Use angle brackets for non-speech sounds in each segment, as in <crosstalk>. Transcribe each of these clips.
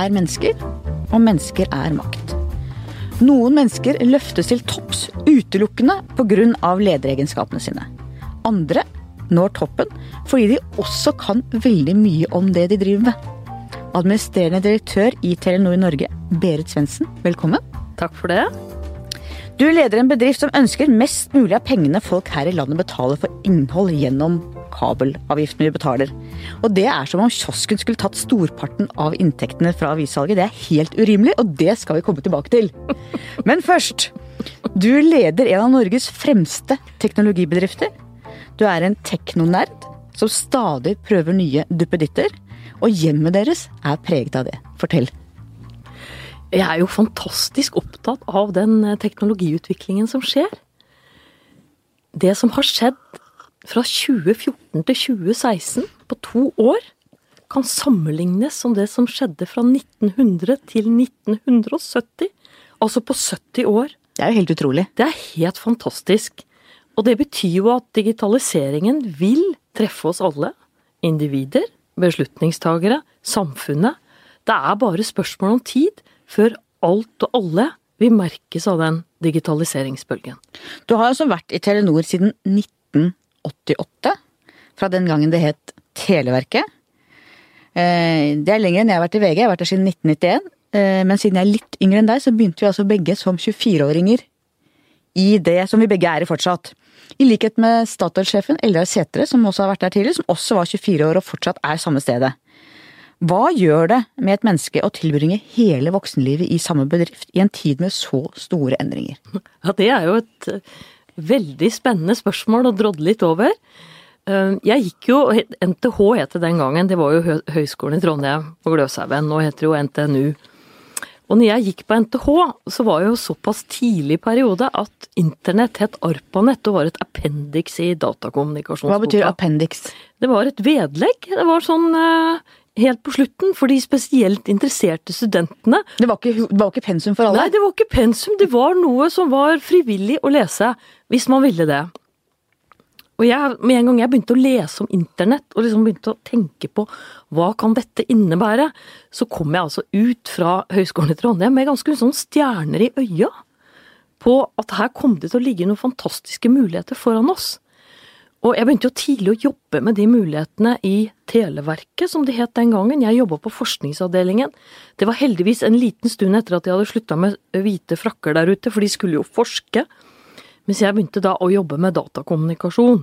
er mennesker, og mennesker er makt. Noen mennesker løftes til topps utelukkende pga. lederegenskapene sine. Andre når toppen fordi de også kan veldig mye om det de driver med. Administrerende direktør i Telenor Norge, Berit Svendsen, velkommen. Takk for det. Du leder en bedrift som ønsker mest mulig av pengene folk her i landet betaler for innhold gjennom kabelavgiftene vi betaler. Og det er som om kiosken skulle tatt storparten av inntektene fra avissalget. Det er helt urimelig, og det skal vi komme tilbake til. Men først. Du leder en av Norges fremste teknologibedrifter. Du er en teknonerd som stadig prøver nye duppeditter. Og hjemmet deres er preget av det. Fortell. Jeg er jo fantastisk opptatt av den teknologiutviklingen som skjer. Det som har skjedd fra 2014 til 2016, på to år, kan sammenlignes som det som skjedde fra 1900 til 1970. Altså på 70 år. Det er jo helt utrolig. Det er helt fantastisk. Og det betyr jo at digitaliseringen vil treffe oss alle. Individer, beslutningstagere, samfunnet. Det er bare spørsmål om tid før alt og alle vil merkes av den digitaliseringsbølgen. Du har altså vært i Telenor siden 1988. Fra den gangen det het Televerket. Eh, det er lenger enn jeg har vært i VG. Jeg har vært der siden 1991. Eh, men siden jeg er litt yngre enn deg, så begynte vi altså begge som 24-åringer i det som vi begge er i fortsatt. I likhet med Statoil-sjefen Eldar Sætre, som også har vært der tidligere, som også var 24 år og fortsatt er samme stedet. Hva gjør det med et menneske å tilbringe hele voksenlivet i samme bedrift i en tid med så store endringer? Ja, det er jo et veldig spennende spørsmål å drodle litt over. Eh, jeg gikk jo NTH het det den gangen, det var jo Høgskolen i Trondheim på Gløshaugen. Nå heter det jo NTNU. Og når jeg gikk på NTH, så var det jo såpass tidlig periode at internett het ARPANET og var et appendix i datakommunikasjonsboka. Hva betyr appendix? Det var et vedlegg. Det var sånn eh, helt på slutten for de spesielt interesserte studentene. Det var, ikke, det var ikke pensum for alle? Nei, det var ikke pensum. Det var noe som var frivillig å lese, hvis man ville det. Og jeg, med en gang jeg begynte å lese om internett, og liksom begynte å tenke på hva kan dette innebære, så kom jeg altså ut fra Høgskolen i Trondheim med ganske sånn stjerner i øya på at her kom det til å ligge noen fantastiske muligheter foran oss. Og jeg begynte jo tidlig å jobbe med de mulighetene i Televerket, som det het den gangen. Jeg jobba på forskningsavdelingen. Det var heldigvis en liten stund etter at jeg hadde slutta med hvite frakker der ute, for de skulle jo forske. Mens jeg begynte da å jobbe med datakommunikasjon.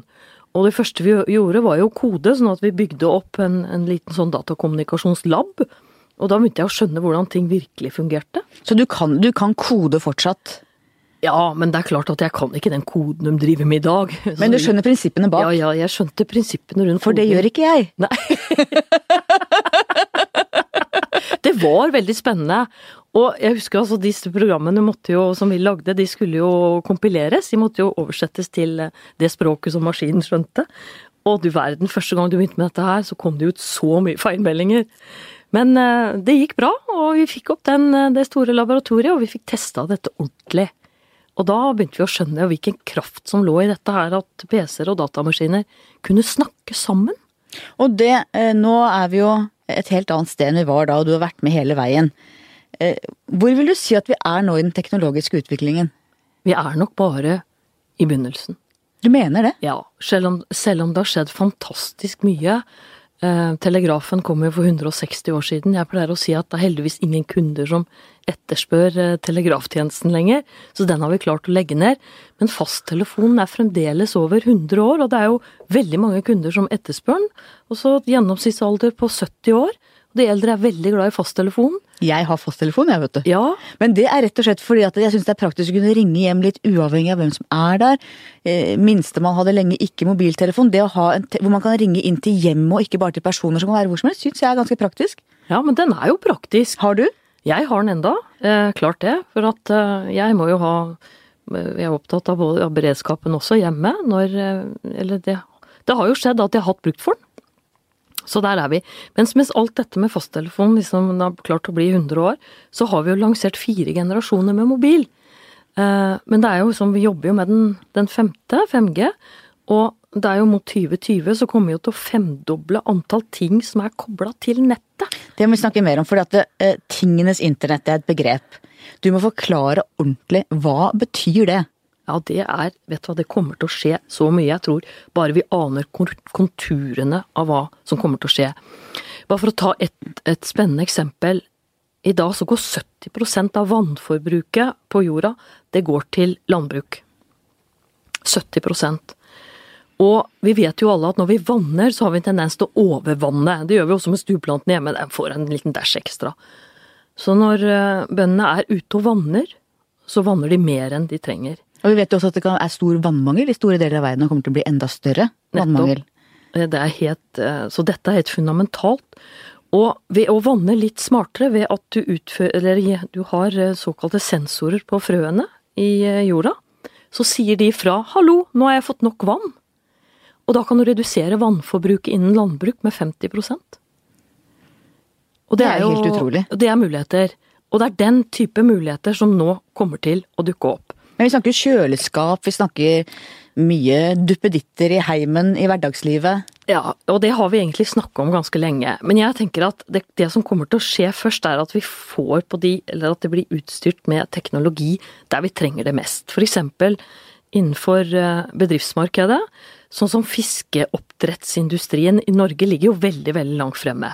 Og det første vi gjorde var jo kode, sånn at vi bygde opp en, en liten sånn datakommunikasjonslab. Og da begynte jeg å skjønne hvordan ting virkelig fungerte. Så du kan, du kan kode fortsatt? Ja, men det er klart at jeg kan ikke den koden de driver med i dag. <laughs> Men du skjønner prinsippene bak? Ja, ja, jeg skjønte prinsippene rundt For det gjør ikke jeg. Nei. <laughs> det var veldig spennende. Og jeg husker altså disse programmene jo, som vi lagde, de skulle jo kompileres. De måtte jo oversettes til eh, det språket som maskinen skjønte. Og du verden, første gang du begynte med dette her, så kom det ut så mye feilmeldinger. Men eh, det gikk bra, og vi fikk opp den, eh, det store laboratoriet, og vi fikk testa dette ordentlig. Og da begynte vi å skjønne hvilken kraft som lå i dette her, at PC-er og datamaskiner kunne snakke sammen. Og det, nå er vi jo et helt annet sted enn vi var da, og du har vært med hele veien. Eh, hvor vil du si at vi er nå i den teknologiske utviklingen? Vi er nok bare i begynnelsen. Du mener det? Ja, selv om, selv om det har skjedd fantastisk mye. Eh, telegrafen kom jo for 160 år siden. Jeg pleier å si at det er heldigvis ingen kunder som etterspør eh, telegraftjenesten lenger, så den har vi klart å legge ned. Men fasttelefonen er fremdeles over 100 år, og det er jo veldig mange kunder som etterspør den. Og så gjennomsnittsalder på 70 år. De eldre er veldig glad i fasttelefonen. Jeg har fasttelefon, jeg, vet du. Ja. Men det er rett og slett fordi at jeg syns det er praktisk å kunne ringe hjem litt uavhengig av hvem som er der. Eh, Minstemann hadde lenge ikke mobiltelefon. Det å ha en hvor man kan ringe inn til hjemmet og ikke bare til personer som kan være hvor som helst, syns jeg er ganske praktisk. Ja, men den er jo praktisk. Har du? Jeg har den enda. Eh, klart det. For at eh, jeg må jo ha eh, Jeg er opptatt av, av beredskapen også hjemme når eh, Eller det, det har jo skjedd at jeg har hatt brukt for den. Så der er vi. Mens mens alt dette med fasttelefon liksom har klart å bli 100 år, så har vi jo lansert fire generasjoner med mobil. Eh, men det er jo som vi jobber jo med den, den femte, 5G, og det er jo mot 2020 så kommer vi jo til å femdoble antall ting som er kobla til nettet. Det må vi snakke mer om, for eh, tingenes internett er et begrep. Du må forklare ordentlig. Hva betyr det? Ja, det er Vet du hva, det kommer til å skje så mye. Jeg tror bare vi aner konturene av hva som kommer til å skje. Bare for å ta et, et spennende eksempel. I dag så går 70% av vannforbruket på jorda, det går til landbruk. 70% Og vi vet jo alle at når vi vanner, så har vi en tendens til å overvanne. Det gjør vi også med stueplantene hjemme, den får en liten dæsj ekstra. Så når eh, bøndene er ute og vanner, så vanner de mer enn de trenger. Og vi vet jo også at det kan, er stor vannmangel i store deler av verden og kommer til å bli enda større vannmangel. Det er helt, eh, så dette er helt fundamentalt. Og ved å vanne litt smartere, ved at du utfører, eller du har eh, såkalte sensorer på frøene i eh, jorda, så sier de fra 'hallo, nå har jeg fått nok vann'. Og da kan du redusere vannforbruket innen landbruk med 50 Og Det er helt utrolig. Det er muligheter. Og det er den type muligheter som nå kommer til å dukke opp. Men vi snakker kjøleskap, vi snakker mye duppeditter i heimen i hverdagslivet. Ja, og det har vi egentlig snakka om ganske lenge. Men jeg tenker at det, det som kommer til å skje først, er at vi får på de, eller at det blir utstyrt med teknologi der vi trenger det mest. Eksempel innenfor eh, bedriftsmarkedet. Sånn som fiskeoppdrettsindustrien i Norge ligger jo veldig, veldig langt fremme.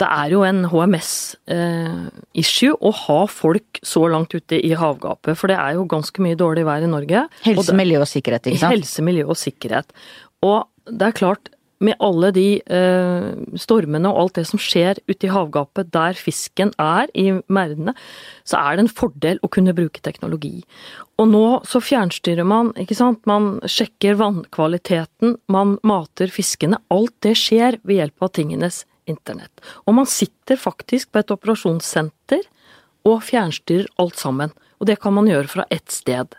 Det er jo en HMS-issue å ha folk så langt ute i havgapet, for det er jo ganske mye dårlig vær i Norge. Helse, det- miljø og sikkerhet, ikke sant? Helse, miljø og sikkerhet. Og det er klart, med alle de eh, stormene og alt det som skjer ute i havgapet der fisken er i merdene, så er det en fordel å kunne bruke teknologi. Og nå så fjernstyrer man, ikke sant. Man sjekker vannkvaliteten, man mater fiskene. Alt det skjer ved hjelp av tingenes internett. Og man sitter faktisk på et operasjonssenter og fjernstyrer alt sammen. Og det kan man gjøre fra ett sted.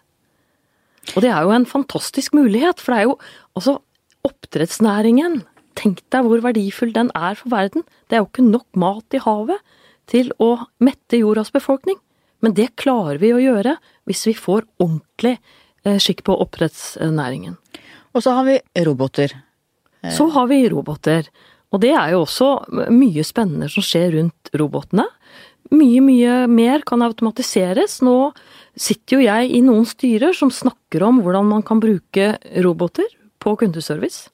Og det er jo en fantastisk mulighet, for det er jo altså oppdrettsnæringen. Tenk deg hvor verdifull den er for verden. Det er jo ikke nok mat i havet til å mette jordas befolkning. Men det klarer vi å gjøre hvis vi får ordentlig eh, skikk på oppdrettsnæringen. Og så har vi roboter. Så har vi roboter. Og det er jo også mye spennende som skjer rundt robotene. Mye, mye mer kan automatiseres. Nå sitter jo jeg i noen styrer som snakker om hvordan man kan bruke roboter på kundeservice.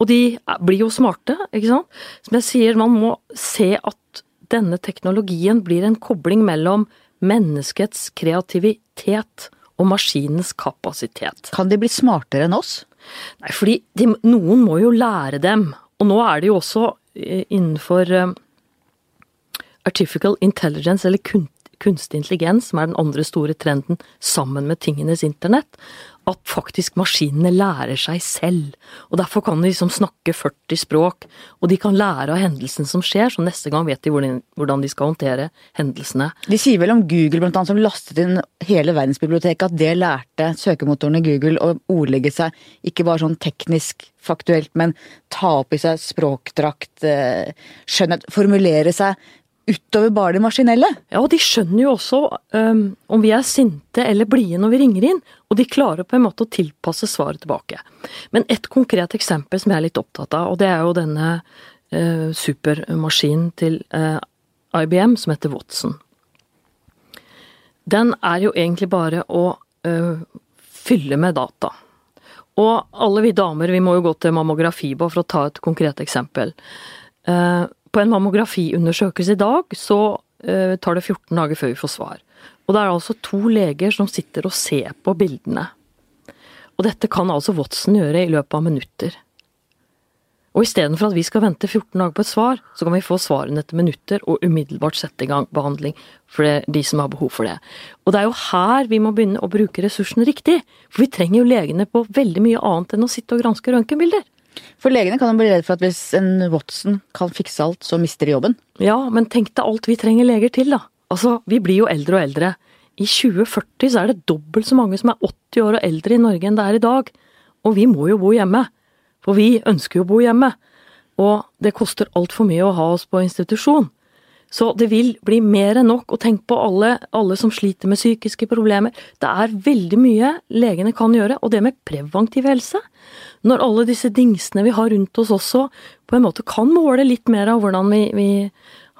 Og de blir jo smarte, ikke sant. Som jeg sier, man må se at denne teknologien blir en kobling mellom menneskets kreativitet og maskinens kapasitet. Kan de bli smartere enn oss? Nei, fordi de, noen må jo lære dem. Og nå er det jo også eh, innenfor eh, artificial intelligence, eller kunstig intelligens, som er den andre store trenden sammen med tingenes internett, at faktisk maskinene lærer seg selv. Og derfor kan de liksom snakke 40 språk, og de kan lære av hendelsen som skjer, så neste gang vet de hvordan, de skal håndtere hendelsene. De sier vel om Google blant annet, som lastet inn hele verdensbiblioteket, at det lærte søkemotorene Google å ordlegge seg ikke bare sånn teknisk faktuelt, men ta opp i seg språkdrakt, eh, skjønnhet, formulere seg utover bare det maskinelle. Ja, og de skjønner jo også um, om vi er sinte eller blide når vi ringer inn, og de klarer på en måte å tilpasse svaret tilbake. Men et konkret eksempel som jeg er litt opptatt av, og det er jo denne uh, supermaskinen til uh, IBM som heter Watson. Den er jo egentlig bare å uh, fylle med data. Og alle vi damer, vi må jo gå til mammografi bare for å ta et konkret eksempel. Eh, på en mammografiundersøkelse i dag så uh, tar det 14 dager før vi får svar. Og det er altså to leger som sitter og ser på bildene. Og dette kan altså Watson gjøre i løpet av minutter. Og istedenfor at vi skal vente 14 dager på et svar, så kan vi få svarene etter minutter og umiddelbart sette i gang behandling for de som har behov for det. Og det er jo her vi må begynne å bruke ressursene riktig. For vi trenger jo legene på veldig mye annet enn å sitte og granske røntgenbilder. For legene kan jo bli redd for at hvis en Watson kan fikse alt, så mister de jobben. Ja, men tenk deg alt vi trenger leger til, da. Altså, vi blir jo eldre og eldre. I 2040 så er det dobbelt så mange som er 80 år og eldre i Norge enn det er i dag. Og vi må jo bo hjemme. For vi ønsker jo å bo hjemme. Og det koster altfor mye å ha oss på institusjon. Så det vil bli mer enn nok å tenke på alle, alle som sliter med psykiske problemer. Det er veldig mye legene kan gjøre, og det med preventiv helse. Når alle disse dingsene vi har rundt oss også på en måte kan måle litt mer av hvordan vi, vi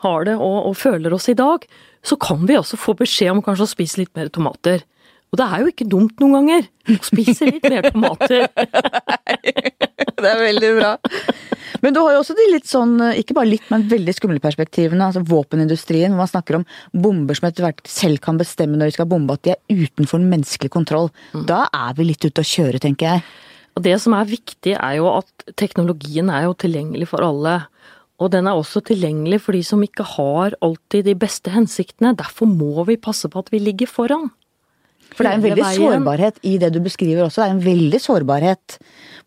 har det og, og føler oss i dag, så kan vi også få beskjed om kanskje å spise litt mer tomater. Og det er jo ikke dumt noen ganger å spise litt mer tomater. <laughs> det er veldig bra. Men du har jo også de litt sånn, ikke bare litt, men veldig skumle perspektivene. altså Våpenindustrien, hvor man snakker om bomber som etter hvert selv kan bestemme når de skal bombe, at de er utenfor menneskelig kontroll. Mm. Da er vi litt ute å kjøre, tenker jeg. Og Det som er viktig, er jo at teknologien er jo tilgjengelig for alle. Og den er også tilgjengelig for de som ikke har alltid de beste hensiktene. Derfor må vi passe på at vi ligger foran. For det er en veldig sårbarhet i det du beskriver også. Det er en veldig sårbarhet.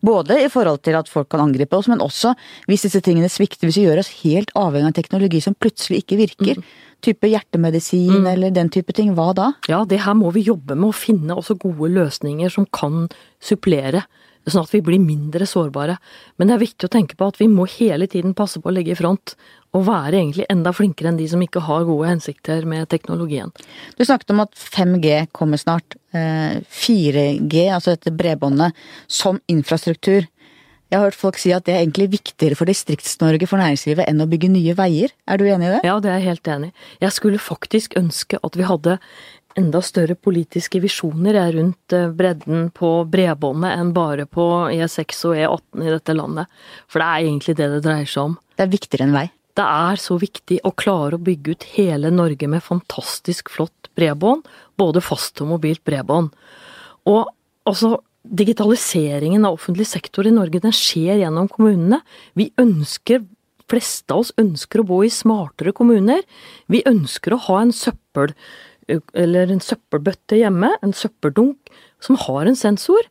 Både i forhold til at folk kan angripe oss, men også hvis disse tingene svikter. Hvis vi gjør oss helt avhengig av teknologi som plutselig ikke virker. Mm. Type hjertemedisin mm. eller den type ting. Hva da? Ja, det her må vi jobbe med å finne også gode løsninger som kan supplere sånn at vi blir mindre sårbare. Men det er viktig å tenke på at vi må hele tiden passe på å ligge i front og være egentlig enda flinkere enn de som ikke har gode hensikter med teknologien. Du snakket om at 5G kommer snart. 4G, eh, altså dette bredbåndet, som infrastruktur. Jeg har hørt folk si at det er egentlig viktigere for Distrikts-Norge, for næringslivet, enn å bygge nye veier. Er du enig i det? Ja, det er jeg helt enig i. Jeg skulle faktisk ønske at vi hadde enda større politiske visjoner rundt eh, bredden på bredbåndet enn bare på E6 og E18 i dette landet. For det er egentlig det det dreier seg om. Det er viktigere enn vei? Det er så viktig å klare å bygge ut hele Norge med fantastisk flott bredbånd, både fast og mobilt bredbånd. Og altså, digitaliseringen av offentlig sektor i Norge, den skjer gjennom kommunene. Vi ønsker fleste av oss ønsker å bo i smartere kommuner. Vi ønsker å ha en søppel, eller en søppelbøtte hjemme, en søppeldunk, som har en sensor,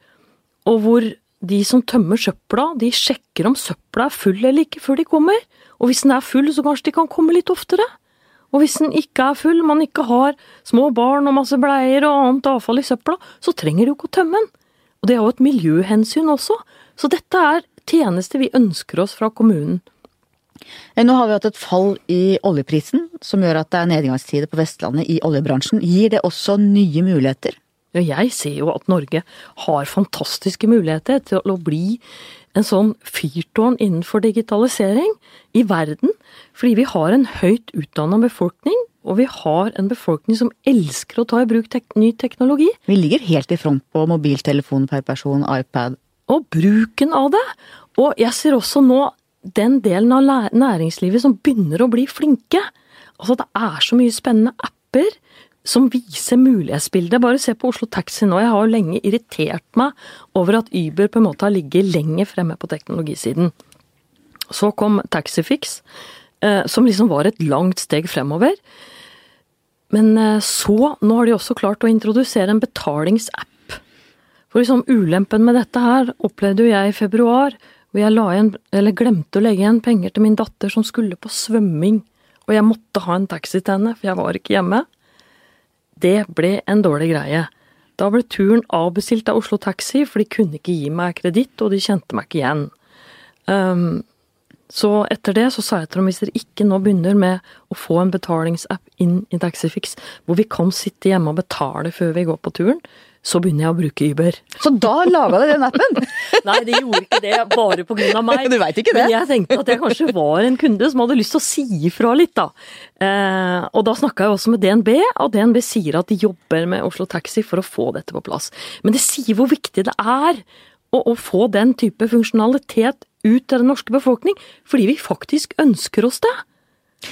og hvor de som tømmer søpla, de sjekker om søpla er full eller ikke før de kommer. Og hvis den er full, så kanskje de kan komme litt oftere. Og hvis den ikke er full, man ikke har små barn og masse bleier og annet avfall i søpla, så trenger de jo ikke å tømme den. Og det er jo et miljøhensyn også. Så dette er tjenester vi ønsker oss fra kommunen. Eh, nå har vi hatt et fall i oljeprisen, som gjør at det er nedgangstider på Vestlandet i oljebransjen. Gir det også nye muligheter? Jeg ser jo at Norge har fantastiske muligheter til å bli en sånn fyrtårn innenfor digitalisering i verden. Fordi vi har en høyt utdanna befolkning, og vi har en befolkning som elsker å ta i bruk tek ny teknologi. Vi ligger helt i front på mobiltelefon per person, iPad. Og bruken av det. Og jeg ser også nå den delen av næringslivet som begynner å bli flinke. Altså det er så mye spennende apper som viser mulighetsbildet. Bare se på Oslo Taxi nå. Jeg har jo lenge irritert meg over at Uber på en måte har ligget lenger fremme på teknologisiden. Så kom Taxifix, eh, som liksom var et langt steg fremover. Men eh, så, nå har de også klart å introdusere en betalingsapp. For liksom ulempen med dette her opplevde jo jeg i februar, hvor jeg igjen, glemte å legge igjen penger til min datter som skulle på svømming, og jeg måtte ha en taxi til henne, for jeg var ikke hjemme. Det ble en dårlig greie. Da ble turen avbestilt av Oslo Taxi, for de kunne ikke gi meg kreditt, og de kjente meg ikke igjen. Um, så etter det så sa jeg til dem hvis dere ikke nå begynner med å få en betalingsapp inn i Taxifix, hvor vi kan sitte hjemme og betale før vi går på turen, så begynner jeg å bruke Uber. Så da laga du den appen? <laughs> Nei, de gjorde ikke det bare av meg. <laughs> Du vet ikke det? Men jeg tenkte at jeg kanskje var en kunde som hadde lyst til å si ifra litt, da. Eh, og da snakka jeg også med DNB, og DNB sier at de jobber med Oslo Taxi for å få dette på plass. Men det sier hvor viktig det er å, å få den type funksjonalitet ut til den norske befolkning, fordi vi faktisk ønsker oss det.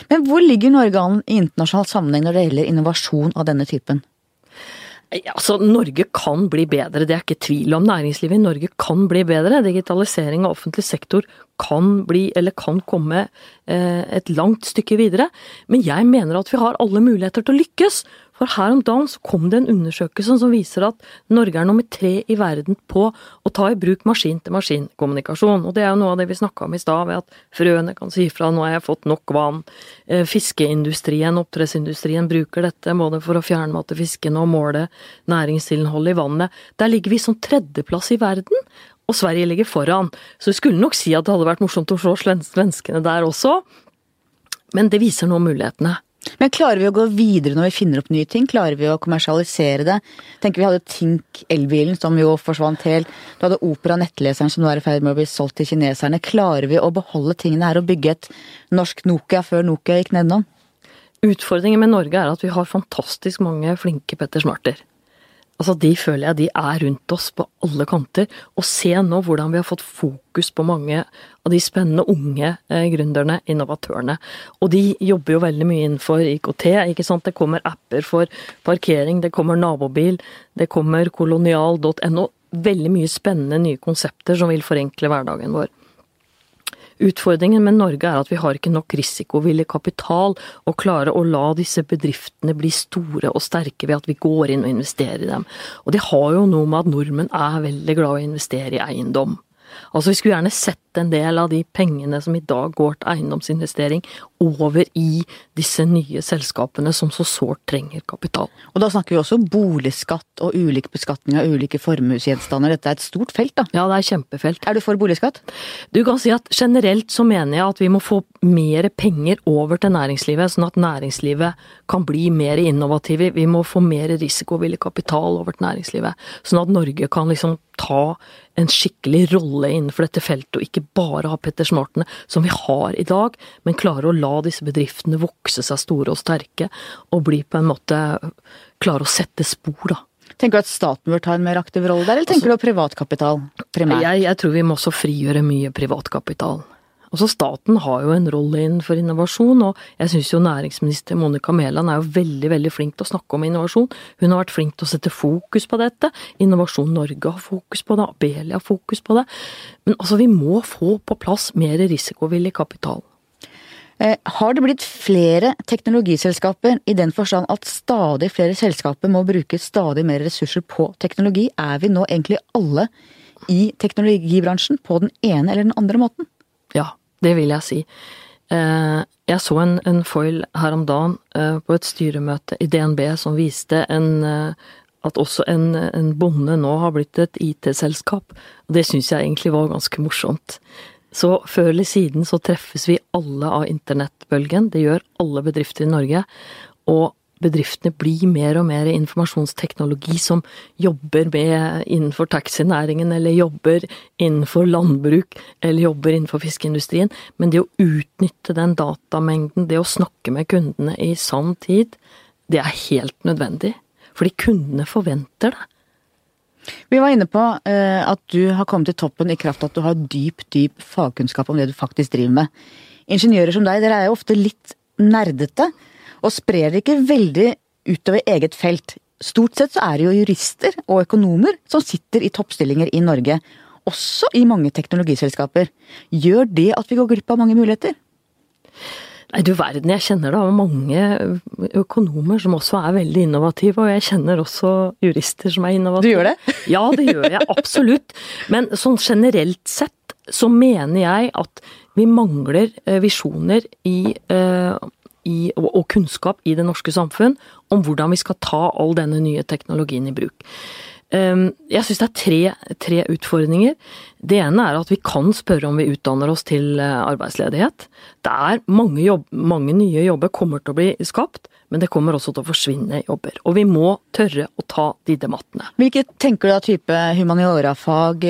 Men hvor ligger Norge an i internasjonal sammenheng når det gjelder innovasjon av denne typen? Altså, Norge kan bli bedre, det er ikke tvil om. Næringslivet i Norge kan bli bedre. Digitalisering av offentlig sektor kan bli, eller kan komme eh, et langt stykke videre. Men jeg mener at vi har alle muligheter til å lykkes. For her om dagen så kom det en undersøkelse som viser at Norge er nummer tre i verden på å ta i bruk maskin-til-maskin-kommunikasjon. Og det er jo noe av det vi snakka om i stad, ved at frøene kan si fra 'nå har jeg fått nok vann'. Eh, fiskeindustrien, oppdrettsindustrien bruker dette både for å fjernmate fiskene og måle næringsinnholdet i vannet. Der ligger vi som tredjeplass i verden. Og Sverige ligger foran, så vi skulle nok si at det hadde vært morsomt å slå svenskene der også. Men det viser nå mulighetene. Men klarer vi å gå videre når vi finner opp nye ting? Klarer vi å kommersialisere det? Tenker Vi hadde Tink elbilen som jo forsvant helt. Du hadde Opera nettleseren som nå er i ferd med å bli solgt til kineserne. Klarer vi å beholde tingene her og bygge et norsk Nokia før Nokia gikk nedenom? Utfordringen med Norge er at vi har fantastisk mange flinke Petter Smarter. Altså, De føler jeg de er rundt oss på alle kanter. Og se nå hvordan vi har fått fokus på mange av de spennende unge eh, gründerne, innovatørene. Og de jobber jo veldig mye innenfor IKT. ikke sant? Det kommer apper for parkering, det kommer nabobil, det kommer kolonial.no. Veldig mye spennende nye konsepter som vil forenkle hverdagen vår. Utfordringen med Norge er at vi har ikke nok risikovillig kapital og klare å la disse bedriftene bli store og sterke ved at vi går inn og investerer i dem. Og det har jo noe med at nordmenn er veldig glad i å investere i eiendom. Altså Vi skulle gjerne sett en del av de pengene som i dag går til eiendomsinvestering, over i disse nye selskapene som så sårt trenger kapital. Og da snakker vi også boligskatt og ulik beskatning av ulike formuesgjenstander. Dette er et stort felt, da? Ja, det er kjempefelt. Er du for boligskatt? Du kan si at generelt så mener jeg at vi må få mer penger over til næringslivet, sånn at næringslivet kan bli mer innovative. Vi må få mer risikovillig kapital over til næringslivet, sånn at Norge kan liksom ta en skikkelig rolle innenfor dette feltet, og ikke bare ha Petter Smarten som vi har i dag, men klare å la disse bedriftene vokse seg store og sterke, og bli på en måte klare å sette spor, da. Tenker du at staten bør ta en mer aktiv rolle der, eller tenker altså, du privatkapital primært? Jeg, jeg tror vi må også frigjøre mye privatkapital. Også staten har jo en rolle innenfor innovasjon, og jeg syns jo næringsminister Monica Mæland er jo veldig, veldig flink til å snakke om innovasjon. Hun har vært flink til å sette fokus på dette. Innovasjon Norge har fokus på det, Abelia har fokus på det. Men altså, vi må få på plass mer risikovillig kapital. Eh, har det blitt flere teknologiselskaper i den forstand at stadig flere selskaper må bruke stadig mer ressurser på teknologi? Er vi nå egentlig alle i teknologibransjen på den ene eller den andre måten? Ja, det vil jeg si. Eh, jeg så en, en foil her om dagen eh, på et styremøte i DNB som viste en, eh, at også en, en, bonde nå har blitt et IT-selskap. Og det syns jeg egentlig var ganske morsomt. Så før eller siden så treffes vi alle av internettbølgen. Det gjør alle bedrifter i Norge. Og bedriftene blir mer og mer informasjonsteknologi som jobber med innenfor taxinæringen, eller jobber innenfor landbruk, eller jobber innenfor fiskeindustrien. Men det å utnytte den datamengden, det å snakke med kundene i sann tid, det er helt nødvendig. Fordi kundene forventer det. Vi var inne på uh, at du har kommet til toppen i kraft av at du har dyp, dyp fagkunnskap om det du faktisk driver med. Ingeniører som deg, dere er jo ofte litt nerdete og sprer det ikke veldig utover eget felt. Stort sett så er det jo jurister og økonomer som sitter i toppstillinger i Norge, også i mange teknologiselskaper. Gjør det at vi går glipp av mange muligheter? Nei, du verden, jeg kjenner da mange økonomer som også er veldig innovative, og jeg kjenner også jurister som er innovative. Du gjør det? <laughs> Ja, det gjør jeg absolutt. Men sånn generelt sett så mener jeg at vi mangler eh, visjoner i uh, i, og, kunnskap i det norske samfunn om hvordan vi skal ta all denne nye teknologien i bruk. Ehm, jeg syns det er tre, tre, utfordringer. Det ene er at vi kan spørre om vi utdanner oss til eh, arbeidsledighet. Det er mange, jobb, mange nye jobber kommer til å bli skapt, men det kommer også til å forsvinne jobber. Og vi må tørre å ta de debattene. Hvilke tenker du av type humaniorafag,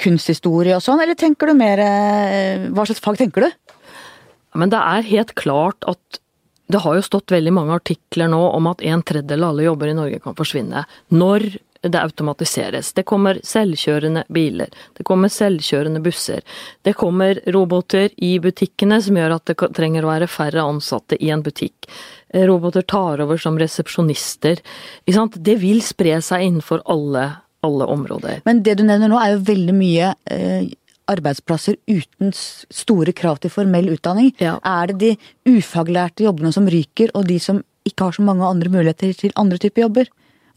kunsthistorie og sånn, eller tenker du mer eh, Hva slags fag tenker du? Men det er helt klart at det har jo stått veldig mange artikler nå om at en tredjedel av alle jobber i Norge kan forsvinne. Når det automatiseres. Det kommer selvkjørende biler, det kommer selvkjørende busser. Det kommer roboter i butikkene som gjør at det trenger å være færre ansatte i en butikk. Roboter tar over som resepsjonister. Det vil spre seg innenfor alle, alle områder. Men det du nevner nå er jo veldig mye eh, arbeidsplasser uten store krav til formell utdanning? Ja. Er det de ufaglærte jobbene som ryker, og de som ikke har så mange andre muligheter til andre typer jobber?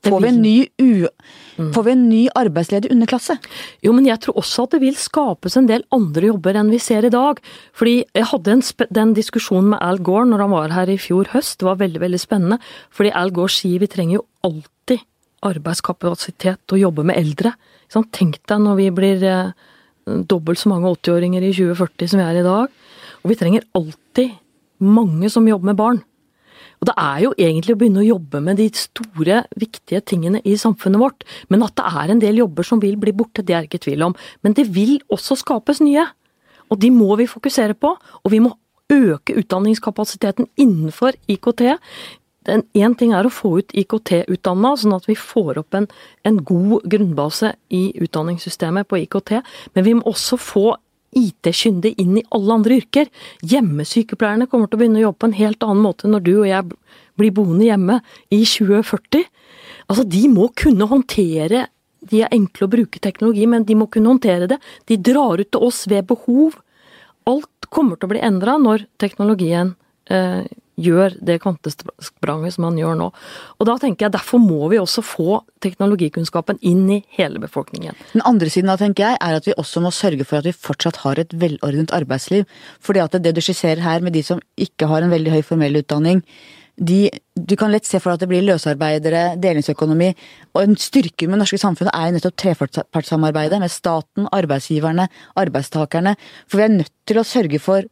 Får vi, en ny u... Mm. Får vi en ny arbeidsledig underklasse? Jo, men jeg tror også at det vil skapes en del andre jobber enn vi ser i dag. Fordi jeg hadde en den diskusjonen med Al Gore når han var her i fjor høst. Det var veldig, veldig spennende. Fordi Al Gore sier vi trenger jo alltid arbeidskapasitet til å jobbe med eldre. Tenk deg når vi blir dobbelt så mange 80-åringer i 2040 som vi er i dag. Og vi trenger alltid mange som jobber med barn. Og det er jo egentlig å begynne å jobbe med de store, viktige tingene i samfunnet vårt. Men at det er en del jobber som vil bli borte, det er ikke tvil om. Men det vil også skapes nye. Og de må vi fokusere på. Og vi må øke utdanningskapasiteten innenfor IKT. Én ting er å få ut IKT-utdanna, sånn at vi får opp en, en god grunnbase i utdanningssystemet på IKT, men vi må også få IT-kyndig inn i alle andre yrker. Hjemmesykepleierne kommer til å begynne å jobbe på en helt annen måte når du og jeg blir boende hjemme i 2040. Altså, de må kunne håndtere De er enkle å bruke teknologi, men de må kunne håndtere det. De drar ut til oss ved behov. Alt kommer til å bli endra når teknologien eh, gjør det kvantespranget som man gjør nå. Og da tenker jeg Derfor må vi også få teknologikunnskapen inn i hele befolkningen. Den andre siden da, tenker jeg, er at vi også må sørge for at vi fortsatt har et velordnet arbeidsliv. Fordi at det du skisserer her med de som ikke har en veldig høy formell utdanning, de, du kan lett se for deg at det blir løsarbeidere, delingsøkonomi. Og en styrke med det norske samfunnet er jo nettopp trepartssamarbeidet med staten, arbeidsgiverne, arbeidstakerne. For vi er nødt til å sørge for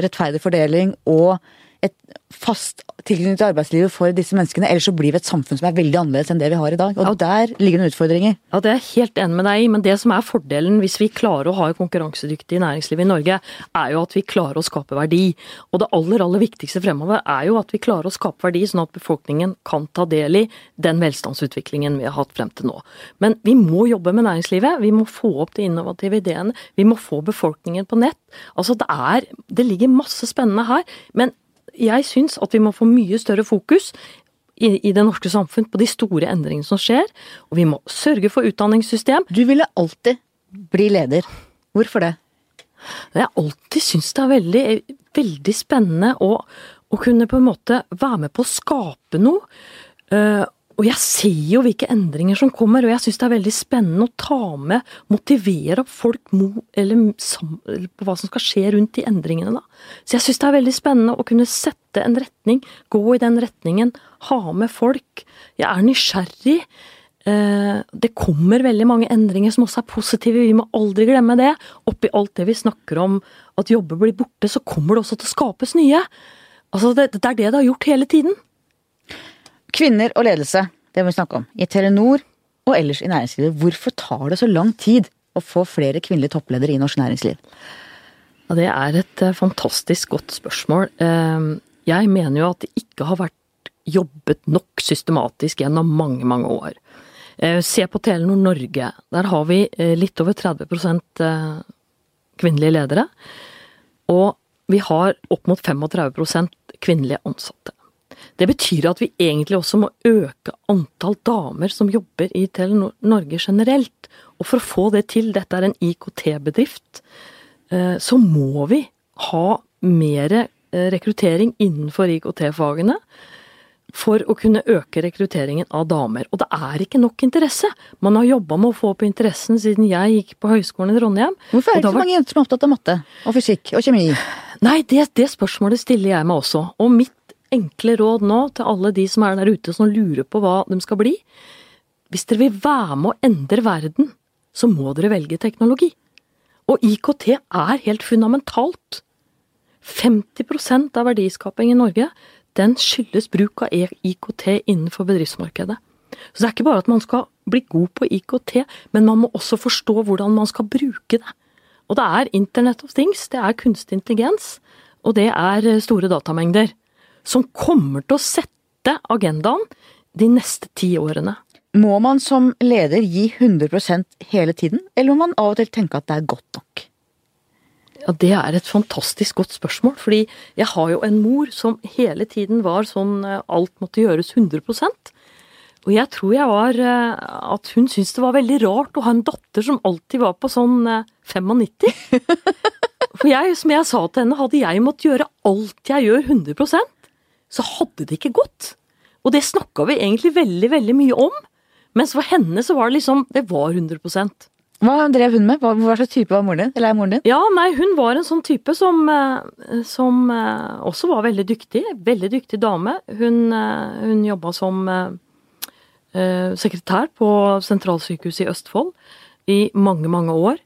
rettferdig fordeling og et fast tilknytning til arbeidslivet for disse menneskene. Ellers så blir vi et samfunn som er veldig annerledes enn det vi har i dag. Og ja. der ligger det utfordringer. Ja, det er jeg helt enig med deg i. Men det som er fordelen hvis vi klarer å ha et konkurransedyktig næringsliv i Norge, er jo at vi klarer å skape verdi. Og det aller, aller viktigste fremover er jo at vi klarer å skape verdi, sånn at befolkningen kan ta del i den velstandsutviklingen vi har hatt frem til nå. Men vi må jobbe med næringslivet. Vi må få opp de innovative ideene. Vi må få befolkningen på nett. Altså det er Det ligger masse spennende her. men jeg syns at vi må få mye større fokus i, det norske samfunn på de store endringene som skjer, og vi må sørge for utdanningssystem. Du ville alltid bli leder. Hvorfor det? Jeg har alltid syntes det er veldig, veldig spennende å, å, kunne på en måte være med på å skape noe. Og jeg ser jo hvilke endringer som kommer, og jeg syns det er veldig spennende å ta med, motivere folk mo, eller, eller på hva som skal skje rundt de endringene, da. Så jeg syns det er veldig spennende å kunne sette en retning, gå i den retningen, ha med folk. Jeg er nysgjerrig. Eh, det kommer veldig mange endringer som også er positive, vi må aldri glemme det. Oppi alt det vi snakker om at jobber blir borte, så kommer det også til å skapes nye. Altså, det, det er det det har gjort hele tiden. Kvinner og ledelse, det må vi snakke om. I Telenor og ellers i næringslivet. Hvorfor tar det så lang tid å få flere kvinnelige toppledere i norsk næringsliv? Ja, det er et eh, fantastisk godt spørsmål. Ehm, jeg mener jo at det ikke har vært jobbet nok systematisk gjennom mange, mange år. Eh, se på Telenor Norge. Der har vi eh, litt over 30% kvinnelige ledere. Og vi har opp mot 35% kvinnelige ansatte. Det betyr at vi egentlig også må øke antall damer som jobber i Telenor Norge generelt. Og for å få det til, dette er en IKT-bedrift, eh, så må vi ha mer eh, rekruttering innenfor IKT-fagene for å kunne øke rekrutteringen av damer. Og det er ikke nok interesse. Man har jobba med å få opp interessen siden jeg gikk på Høgskolen i Trondheim. Hvorfor er det ikke så mange jenter som er opptatt av matte og fysikk og kjemi? Nei, det, det spørsmålet stiller jeg meg også. Og mitt enkle råd nå til alle de som er der ute som lurer på hva de skal bli. Hvis dere vil være med å endre verden, så må dere velge teknologi. Og IKT er helt fundamentalt. 50% av verdiskaping i Norge den skyldes bruk av IKT innenfor bedriftsmarkedet. Så det er ikke bare at man skal bli god på IKT, men man må også forstå hvordan man skal bruke det. Og det er Internet of Things, det er kunstig intelligens, og det er store datamengder som kommer til å sette agendaen de neste ti årene. Må man som leder gi 100% hele tiden, eller må man av og til tenke at det er godt nok? Ja, Det er et fantastisk godt spørsmål, fordi jeg har jo en mor som hele tiden var sånn eh, alt måtte gjøres 100% Og jeg tror jeg var eh, at hun syntes det var veldig rart å ha en datter som alltid var på sånn 95. Eh, <laughs> For jeg, som jeg sa til henne, hadde jeg måttet gjøre alt jeg gjør 100 så hadde det ikke gått. Og det snakka vi egentlig veldig, veldig mye om. Mens for henne så var det liksom Det var 100 Hva drev hun med? Hva, hva slags type var moren din? Eller er moren din? Ja, nei, hun var en sånn type som, eh, som eh, også var veldig dyktig. Veldig dyktig dame. Hun, eh, hun jobba som sekretær på sentralsykehuset i Østfold i mange, mange år.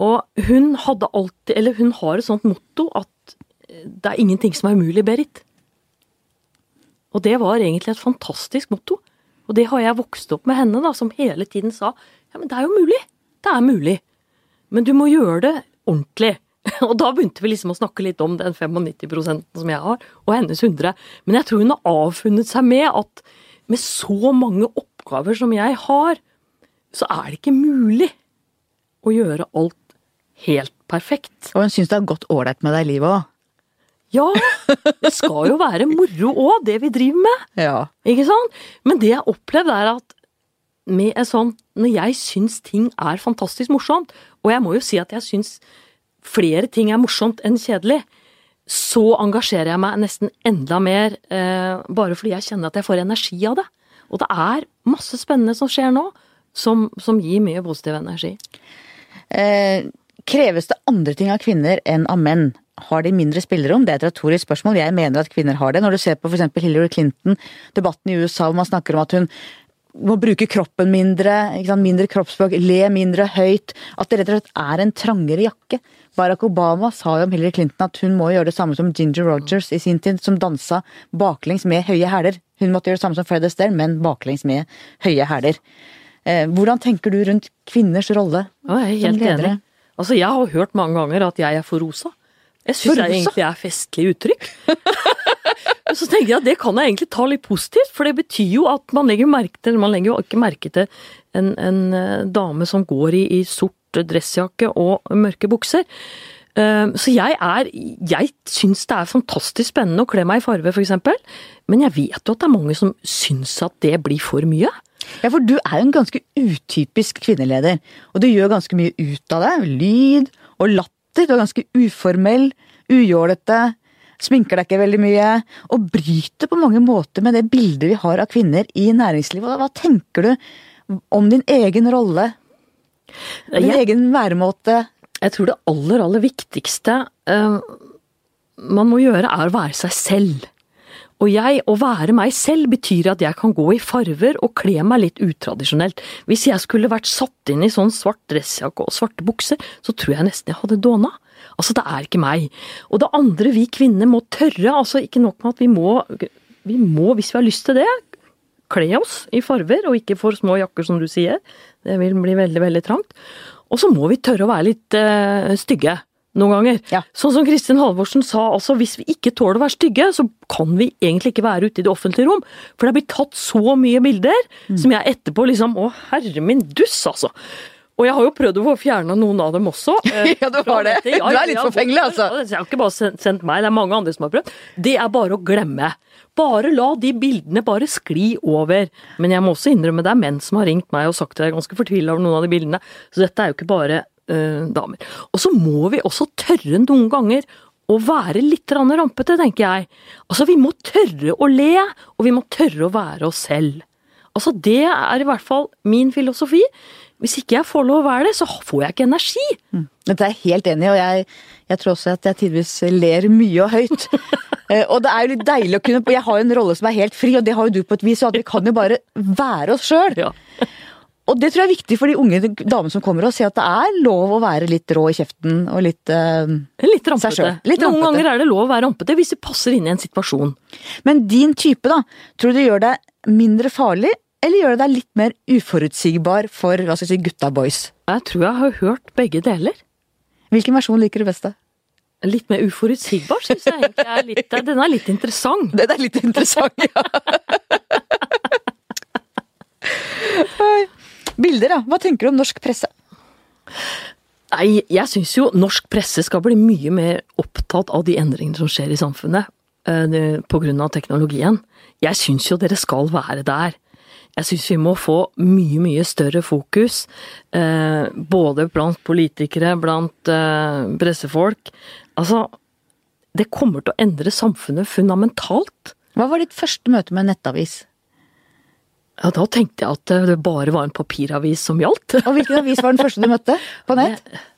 Og hun hadde alltid, eller hun har et sånt motto at det er ingenting som er umulig, Berit. Og det var egentlig et fantastisk motto. Og det har jeg vokst opp med henne, da, som hele tiden sa ja, men det er jo mulig. Det er mulig. Men du må gjøre det ordentlig. <laughs> Og da begynte vi liksom å snakke litt om den 95% som jeg har, og hennes 100. Men jeg tror hun har avfunnet seg med at med så mange oppgaver som jeg har, så er det ikke mulig å gjøre alt helt perfekt. Og hun syns det har gått ålreit med deg i livet òg. Ja, det skal jo være moro òg, det vi driver med. Ja. Ikke sant? Men det jeg opplevde er at med en sånn Når jeg syns ting er fantastisk morsomt, og jeg må jo si at jeg syns flere ting er morsomt enn kjedelig, så engasjerer jeg meg nesten enda mer, eh, bare fordi jeg kjenner at jeg får energi av det. Og det er masse spennende som skjer nå, som, som gir mye positiv energi. Eh, kreves det andre ting av kvinner enn av menn? Har de mindre spillerom? Det er et retorisk spørsmål. Jeg mener at kvinner har det. Når du ser på f.eks. Hillary Clinton, debatten i USA hvor man snakker om at hun må bruke kroppen mindre, mindre kroppsspråk, le mindre høyt. At det rett og slett er en trangere jakke. Barack Obama sa jo om Hillary Clinton at hun må gjøre det samme som Ginger Rogers i sin tid, som dansa baklengs med høye hæler. Hun måtte gjøre det samme som Fred Astaire, men baklengs med høye hæler. Eh, hvordan tenker du rundt kvinners rolle jeg helt Enig. Altså, jeg har hørt mange ganger at jeg er for rosa. Jeg syns det egentlig er festlig uttrykk. <laughs> så tenker jeg at det kan jeg egentlig ta litt positivt, for det betyr jo at man legger merke til Man legger jo ikke merke til en, en eh, dame som går i, i sort dressjakke og mørke bukser. Eh, så jeg er Jeg syns det er fantastisk spennende å kle meg i farve, f.eks. Men jeg vet jo at det er mange som syns at det blir for mye. Ja, for du er jo en ganske utypisk kvinneleder. Og du gjør ganske mye ut av det. Lyd og latter. Du er ganske uformell, ujålete. Sminker deg ikke veldig mye. Og bryter på mange måter med det bildet vi har av kvinner i næringslivet. Hva tenker du om din egen rolle? Din jeg, egen væremåte? Jeg tror det aller, aller viktigste uh, man må gjøre, er å være seg selv. Og jeg, å være meg selv, betyr at jeg kan gå i farver og kle meg litt utradisjonelt. Hvis jeg skulle vært satt inn i sånn svart dressjakke og svarte bukser, så tror jeg nesten jeg hadde dåna. Altså, det er ikke meg. Og det andre vi kvinner må tørre, altså ikke nok med at vi må, vi må, hvis vi har lyst til det, kle oss i farver, og ikke for små jakker, som du sier. Det vil bli veldig, veldig trangt. Og så må vi tørre å være litt øh, stygge noen ganger. Ja. Sånn som Kristin Halvorsen sa, altså hvis vi ikke tåler å være stygge, så kan vi egentlig ikke være ute i det offentlige rom. For det er blitt tatt så mye bilder mm. som jeg etterpå liksom Å, herre min duss, altså. Og jeg har jo prøvd å få fjerna noen av dem også. <laughs> Eh, ja, du har det. Ja, du er litt forfengelig, altså. Jeg har ikke bare sendt meg, det er mange andre som har prøvd. Det er bare å glemme. Bare la de bildene bare skli over. Men jeg må også innrømme det er menn som har ringt meg og sagt at jeg er ganske fortvila over noen av de bildene. Så dette er jo ikke bare uh, damer. Og så må vi også tørre noen ganger å være litt rampete, tenker jeg. Altså, vi må tørre å le, og vi må tørre å være oss selv. Altså, det er i hvert fall min filosofi. Hvis ikke jeg får lov å være det, så får jeg ikke energi. Mm. Dette er jeg helt enig i, og jeg, jeg, tror også at jeg tidvis ler mye og høyt. <laughs> Eh, og det er jo litt deilig å kunne Jeg har jo en rolle som er helt fri, og det har jo du på et vis, så vi kan jo bare være oss sjøl. Og det tror jeg er viktig for de unge damene som kommer og ser at det er lov å være litt rå i kjeften og litt uh, Litt rampete. Litt Noen ganger er det lov å være rampete hvis det passer inn i en situasjon. Men din type, da, tror du det gjør deg mindre farlig eller gjør det deg litt mer uforutsigbar for hva skal jeg si, gutta boys? Jeg tror jeg har hørt begge deler. Hvilken versjon liker du best, da? Litt mer uforutsigbar syns jeg egentlig er litt <laughs> Den er litt interessant. Den er litt interessant, ja. Bilder, da. Hva tenker du om norsk presse? Nei, jeg syns jo norsk presse skal bli mye mer opptatt av de endringene som skjer i samfunnet. pga. på grunn av teknologien. Jeg syns jo dere skal være der. Jeg syns vi må få mye, mye større fokus, eh, både blant politikere, blant eh, pressefolk. Altså, det kommer til å endre samfunnet fundamentalt. Hva var ditt første møte med en nettavis? Ja, Da tenkte jeg at det bare var en papiravis som gjaldt. <laughs> Og hvilken avis var den første du møtte på nett? <laughs>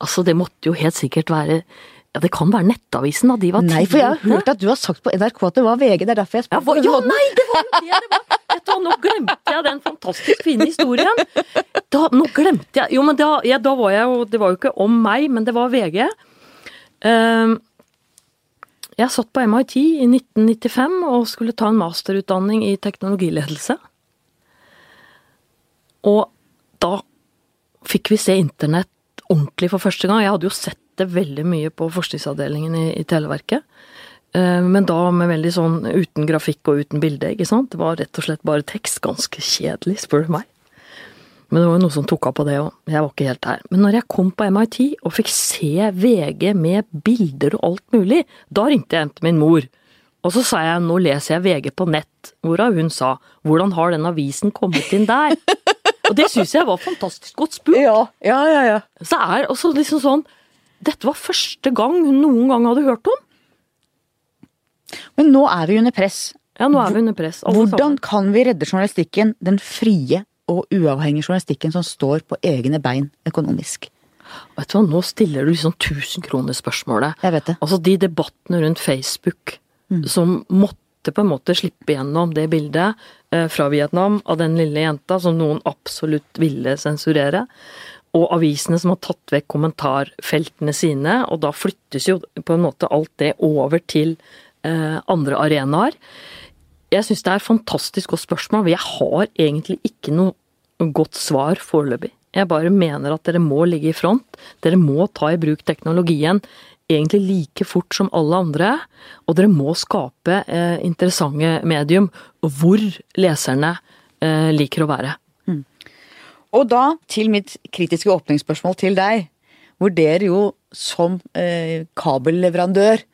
Altså, det måtte jo helt sikkert være ja, Det kan være Nettavisen, da. De var Nei, for jeg har hørt at du har sagt på NRK at det var VG. Det er derfor jeg spør. Ja, ja, nei, det var det det var! Vet du, nå glemte jeg den fantastisk fine historien. Da, nå glemte jeg Jo, men da, ja, da var jeg jo Det var jo ikke om meg, men det var VG. Uh, Jeg satt på MIT i 1995 og skulle ta en masterutdanning i teknologiledelse. Og da fikk vi se internett ordentlig for første gang. Jeg hadde jo sett det veldig mye på forskningsavdelingen i, i Televerket. Eh, men da med veldig sånn uten grafikk og uten bilde, ikke sant. Det var rett og slett bare tekst. Ganske kjedelig, spør du meg. Men det var jo noe som tok av på det òg. Jeg var ikke helt der. Men når jeg kom på MIT og fikk se VG med bilder og alt mulig, da ringte jeg hjem til min mor. Og så sa jeg nå leser jeg VG på nett, hvorav hun sa hvordan har den avisen kommet inn der? <laughs> Og det syns jeg var fantastisk godt spurt. Ja, ja, ja. ja. Så er også liksom sånn Dette var første gang hun noen gang hadde hørt om. Men nå er vi under press. Ja, nå er vi under press. Hvordan kan vi redde journalistikken, den frie og uavhengige journalistikken som står på egne bein økonomisk? Vet du hva, nå stiller du liksom tusenkronerspørsmålet. Jeg vet det. Altså de debattene rundt Facebook Mm. som måtte på en måte slippe gjennom det bildet eh, fra Vietnam av den lille jenta som noen absolutt ville sensurere. Og avisene som har tatt vekk kommentarfeltene sine, og da flyttes jo på en måte alt det over til eh, andre arenaer. Jeg syns det er fantastisk godt spørsmål, men jeg har egentlig ikke noe godt svar foreløpig. Jeg bare mener at dere må ligge i front. Dere må ta i bruk teknologien egentlig like fort som alle andre. Og dere må skape eh, interessante medium hvor leserne eh, liker å være. Og da til mitt kritiske åpningsspørsmål til deg, hvor dere jo som eh, kabelleverandør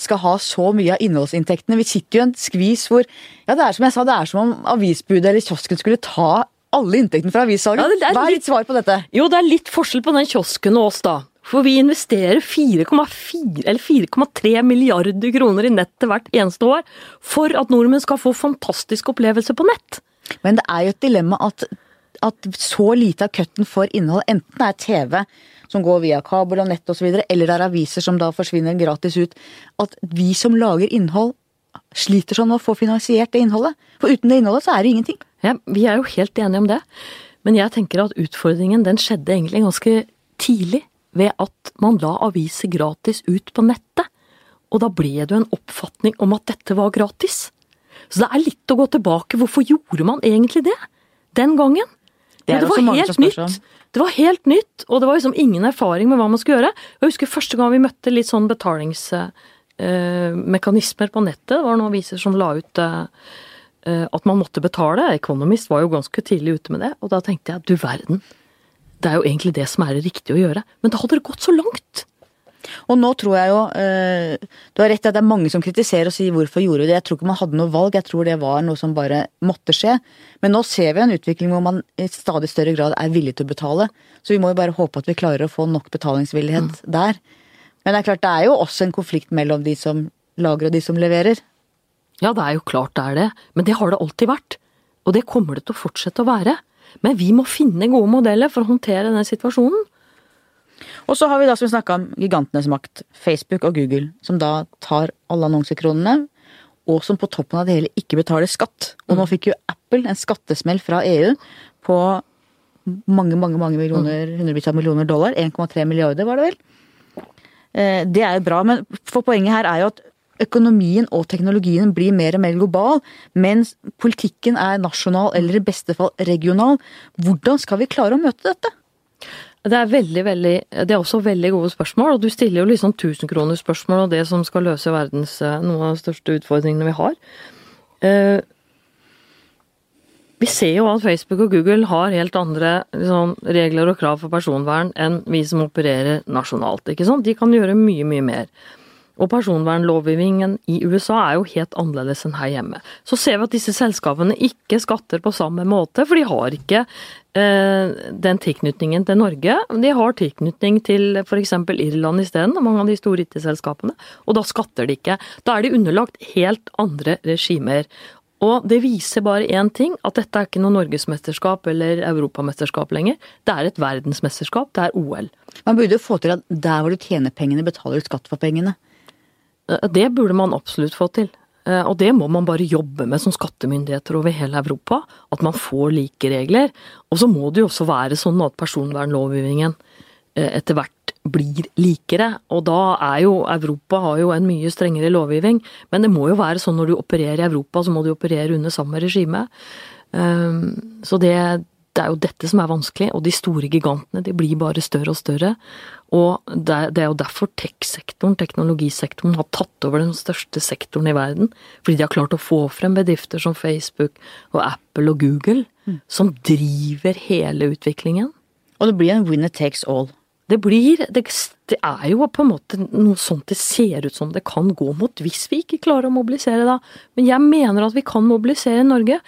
skal ha så mye av innholdsinntektene. Vi sitter jo i en skvis hvor Ja, det er som jeg sa, det er som om avisbudet eller kiosken skulle ta alle inntektene fra avissalget. Ja, Hva er litt- ditt svar på dette? Jo, det er litt forskjell på den kiosken og oss, da. For vi investerer 4,4 eller 4,3 milliarder kroner i nettet hvert eneste år for at nordmenn skal få fantastiske opplevelser på nett. Men det er jo et dilemma at, at så lite av cutten for innhold, enten det er TV som går via kabel og nett osv., eller det er aviser som da forsvinner gratis ut, at vi som lager innhold sliter sånn med å få finansiert det innholdet. For uten det innholdet så er det ingenting. Ja, vi er jo helt enige om det. Men jeg tenker at utfordringen den skjedde egentlig ganske tidlig. Ved at man la aviser gratis ut på nettet. Og da ble det jo en oppfatning om at dette var gratis. Så det er litt å gå tilbake. Hvorfor gjorde man egentlig det? Den gangen? Det det var helt nytt. Det var helt nytt, og det var liksom ingen erfaring med hva man skulle gjøre. Jeg husker første gang vi møtte litt sånn betalingsmekanismer på nettet. Det var noen aviser som la ut eh, eh, at man måtte betale. Economist var jo ganske tidlig ute med det, og da tenkte jeg du verden. Det er jo egentlig det som er det riktige å gjøre. Men da hadde det gått så langt. Og nå tror jeg jo eh, Du har rett i at det er mange som kritiserer og sier hvorfor gjorde vi det. Jeg tror ikke man hadde noe valg, jeg tror det var noe som bare måtte skje. Men nå ser vi en utvikling hvor man i stadig større grad er villig til å betale. Så vi må jo bare håpe at vi klarer å få nok betalingsvillighet der. Men det er klart det er jo også en konflikt mellom de som lager og de som leverer. Ja, det er jo klart det er det, men det har det alltid vært. Og det kommer det til å fortsette å være. Men vi må finne gode modeller for å håndtere denne situasjonen. Og så har vi da som vi snakka om gigantenes makt, Facebook og Google, som da tar alle annonsekronene, og som på toppen av det hele ikke betaler skatt. Og nå fikk jo Apple en skattesmell fra EU på mange, mange mange millioner, hundrevis av millioner dollar. 1,3 milliarder, var det vel. Eh, Det er jo bra, men for poenget her er jo at økonomien og teknologien blir mer og mer global, mens politikken er nasjonal eller i beste fall regional. Hvordan skal vi klare å møte dette? Det er veldig, veldig, det er også veldig gode spørsmål, og du stiller jo liksom tusenkronerspørsmål og det som skal løse verdens eh, noen av de største utfordringene vi har. Eh, Vi ser jo at Facebook og Google har helt andre liksom, regler og krav for personvern enn vi som opererer nasjonalt. ikke sant? De kan gjøre mye, mye mer. Og personvernlovgivningen i USA er jo helt annerledes enn her hjemme. Så ser vi at disse selskapene ikke skatter på samme måte, for de har ikke eh, den tilknytningen til Norge. De har tilknytning til f.eks. Irland isteden, mange av de store IT-selskapene. Og da skatter de ikke. Da er de underlagt helt andre regimer. Og det viser bare én ting, at dette er ikke noe norgesmesterskap eller europamesterskap lenger. Det er et verdensmesterskap, det er OL. Man burde jo få til at der hvor du tjener pengene, betaler du skatt for pengene. Eh, Det burde man absolutt få til. Eh, Og det må man bare jobbe med som skattemyndigheter over hele Europa. At man får like regler. Og så må det jo også være sånn at personvernlovgivningen eh, etter hvert blir likere. Og da er jo Europa har jo en mye strengere lovgivning, men det må jo være sånn når du opererer i Europa, så må du operere under samme regime. Så det, det er jo dette som er vanskelig, og de store gigantene de blir bare større og større. Og det, det er jo derfor tech-sektoren, teknologisektoren, har tatt over den største sektoren i verden. Fordi de har klart å få frem bedrifter som Facebook og Apple og Google, mm. som driver hele utviklingen. Og det blir en winner takes all. Det blir det, det, er jo på en måte noe sånt det ser ut som det kan gå mot hvis vi ikke klarer å mobilisere da. Men jeg mener at vi kan mobilisere i Norge.